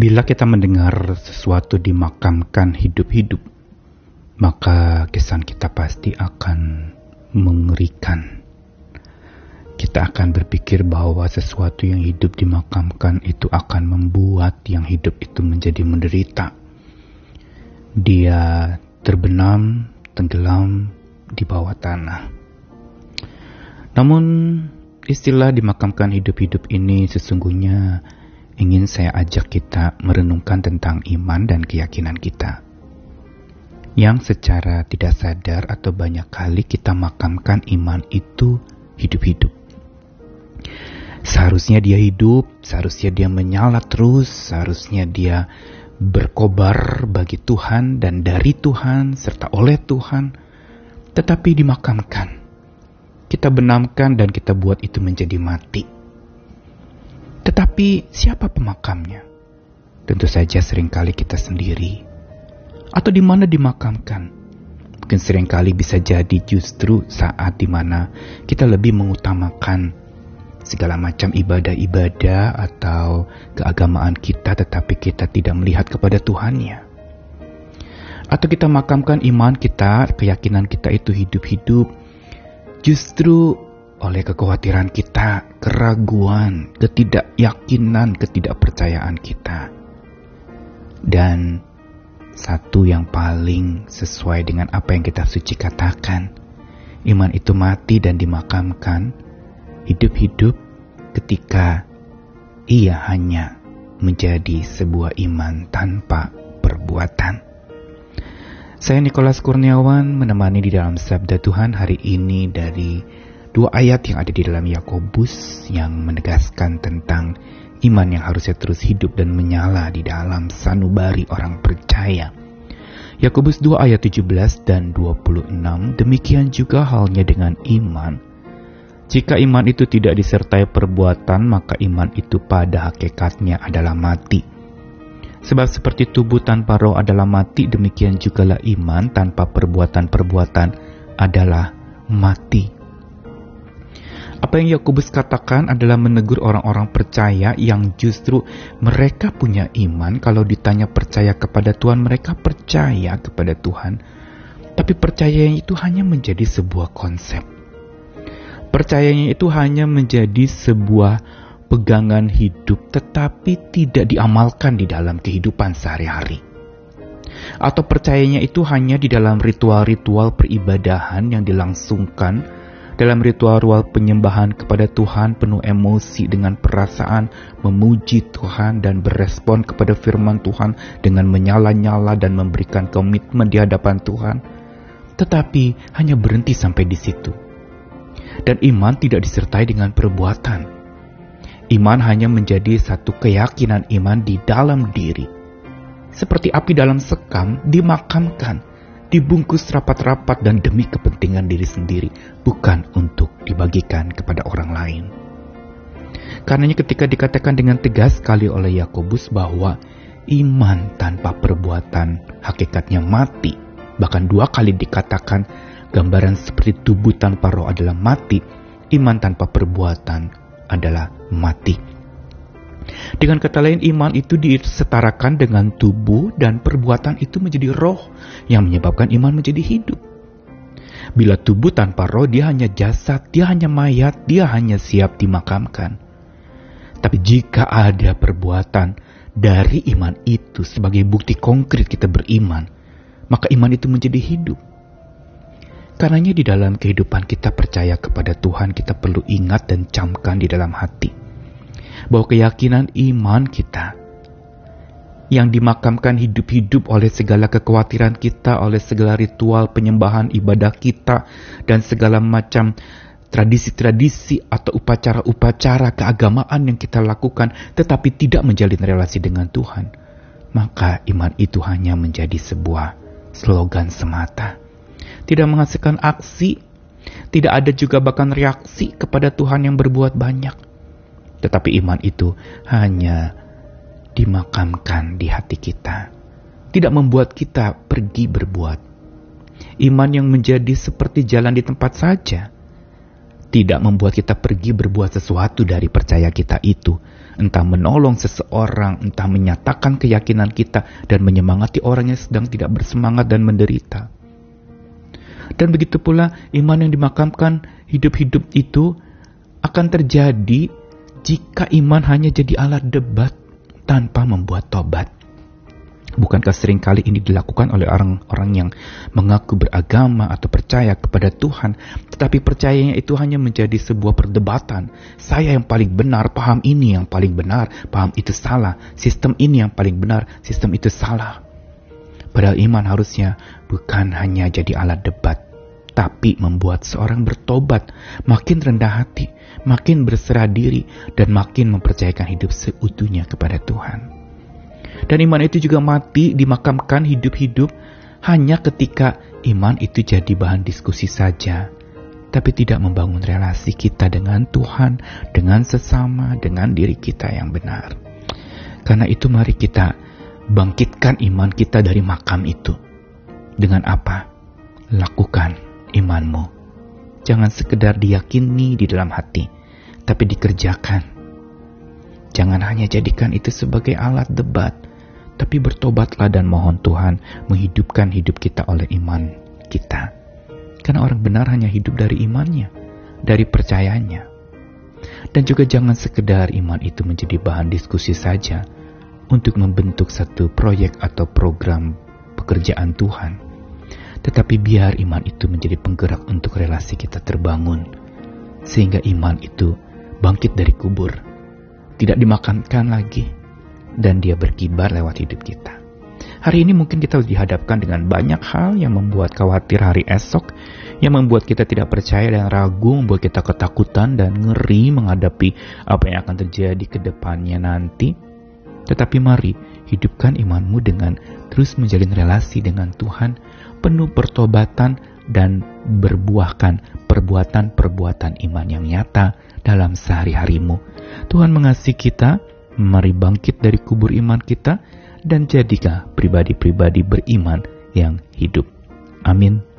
Bila kita mendengar sesuatu dimakamkan hidup-hidup, maka kesan kita pasti akan mengerikan. Kita akan berpikir bahwa sesuatu yang hidup dimakamkan itu akan membuat yang hidup itu menjadi menderita. Dia terbenam, tenggelam di bawah tanah. Namun, istilah dimakamkan hidup-hidup ini sesungguhnya ingin saya ajak kita merenungkan tentang iman dan keyakinan kita yang secara tidak sadar atau banyak kali kita makamkan iman itu hidup-hidup. Seharusnya dia hidup, seharusnya dia menyala terus, seharusnya dia berkobar bagi Tuhan dan dari Tuhan serta oleh Tuhan, tetapi dimakamkan. Kita benamkan dan kita buat itu menjadi mati. Tetapi siapa pemakamnya? Tentu saja sering kali kita sendiri atau di mana dimakamkan. Mungkin sering kali bisa jadi justru saat di mana kita lebih mengutamakan segala macam ibadah-ibadah atau keagamaan kita tetapi kita tidak melihat kepada Tuhannya. Atau kita makamkan iman kita, keyakinan kita itu hidup-hidup justru oleh kekhawatiran kita, keraguan, ketidakyakinan, ketidakpercayaan kita. Dan satu yang paling sesuai dengan apa yang kita suci katakan. Iman itu mati dan dimakamkan, hidup-hidup ketika ia hanya menjadi sebuah iman tanpa perbuatan. Saya Nikolas Kurniawan menemani di dalam Sabda Tuhan hari ini dari dua ayat yang ada di dalam Yakobus yang menegaskan tentang iman yang harusnya terus hidup dan menyala di dalam sanubari orang percaya. Yakobus 2 ayat 17 dan 26, demikian juga halnya dengan iman. Jika iman itu tidak disertai perbuatan, maka iman itu pada hakikatnya adalah mati. Sebab seperti tubuh tanpa roh adalah mati, demikian jugalah iman tanpa perbuatan-perbuatan adalah mati. Apa yang Yakobus katakan adalah menegur orang-orang percaya yang justru mereka punya iman kalau ditanya percaya kepada Tuhan, mereka percaya kepada Tuhan. Tapi percayanya itu hanya menjadi sebuah konsep. Percayanya itu hanya menjadi sebuah pegangan hidup tetapi tidak diamalkan di dalam kehidupan sehari-hari. Atau percayanya itu hanya di dalam ritual-ritual peribadahan yang dilangsungkan dalam ritual-ritual penyembahan kepada Tuhan penuh emosi dengan perasaan memuji Tuhan dan berespon kepada firman Tuhan dengan menyala-nyala dan memberikan komitmen di hadapan Tuhan. Tetapi hanya berhenti sampai di situ. Dan iman tidak disertai dengan perbuatan. Iman hanya menjadi satu keyakinan iman di dalam diri. Seperti api dalam sekam dimakamkan dibungkus rapat-rapat dan demi kepentingan diri sendiri, bukan untuk dibagikan kepada orang lain. Karenanya ketika dikatakan dengan tegas sekali oleh Yakobus bahwa iman tanpa perbuatan hakikatnya mati, bahkan dua kali dikatakan gambaran seperti tubuh tanpa roh adalah mati, iman tanpa perbuatan adalah mati. Dengan kata lain, iman itu disetarakan dengan tubuh dan perbuatan itu menjadi roh yang menyebabkan iman menjadi hidup. Bila tubuh tanpa roh, dia hanya jasad, dia hanya mayat, dia hanya siap dimakamkan. Tapi jika ada perbuatan dari iman itu sebagai bukti konkret kita beriman, maka iman itu menjadi hidup. Karenanya di dalam kehidupan kita percaya kepada Tuhan, kita perlu ingat dan camkan di dalam hati bahwa keyakinan iman kita yang dimakamkan hidup-hidup oleh segala kekhawatiran kita, oleh segala ritual penyembahan ibadah kita, dan segala macam tradisi-tradisi atau upacara-upacara keagamaan yang kita lakukan, tetapi tidak menjalin relasi dengan Tuhan, maka iman itu hanya menjadi sebuah slogan semata. Tidak menghasilkan aksi, tidak ada juga bahkan reaksi kepada Tuhan yang berbuat banyak tetapi iman itu hanya dimakamkan di hati kita. Tidak membuat kita pergi berbuat. Iman yang menjadi seperti jalan di tempat saja. tidak membuat kita pergi berbuat sesuatu dari percaya kita itu. Entah menolong seseorang, entah menyatakan keyakinan kita, dan menyemangati orang yang sedang tidak bersemangat dan menderita. Dan begitu pula iman yang dimakamkan hidup-hidup itu akan terjadi jika iman hanya jadi alat debat tanpa membuat tobat. Bukankah sering kali ini dilakukan oleh orang-orang yang mengaku beragama atau percaya kepada Tuhan, tetapi percayanya itu hanya menjadi sebuah perdebatan. Saya yang paling benar, paham ini yang paling benar, paham itu salah, sistem ini yang paling benar, sistem itu salah. Padahal iman harusnya bukan hanya jadi alat debat, tapi membuat seorang bertobat, makin rendah hati, makin berserah diri, dan makin mempercayakan hidup seutuhnya kepada Tuhan. Dan iman itu juga mati, dimakamkan hidup-hidup hanya ketika iman itu jadi bahan diskusi saja, tapi tidak membangun relasi kita dengan Tuhan, dengan sesama, dengan diri kita yang benar. Karena itu mari kita bangkitkan iman kita dari makam itu. Dengan apa? Lakukan imanmu. Jangan sekedar diyakini di dalam hati, tapi dikerjakan. Jangan hanya jadikan itu sebagai alat debat, tapi bertobatlah dan mohon Tuhan menghidupkan hidup kita oleh iman kita. Karena orang benar hanya hidup dari imannya, dari percayanya. Dan juga jangan sekedar iman itu menjadi bahan diskusi saja untuk membentuk satu proyek atau program pekerjaan Tuhan. Tetapi biar iman itu menjadi penggerak untuk relasi kita terbangun. Sehingga iman itu bangkit dari kubur. Tidak dimakankan lagi, dan dia berkibar lewat hidup kita. Hari ini mungkin kita dihadapkan dengan banyak hal yang membuat khawatir hari esok, yang membuat kita tidak percaya dan ragu, membuat kita ketakutan dan ngeri menghadapi apa yang akan terjadi ke depannya nanti. Tetapi mari hidupkan imanmu dengan terus menjalin relasi dengan Tuhan, penuh pertobatan dan berbuahkan perbuatan-perbuatan iman yang nyata dalam sehari-harimu. Tuhan mengasihi kita, Mari bangkit dari kubur iman kita dan jadilah pribadi-pribadi beriman yang hidup. Amin.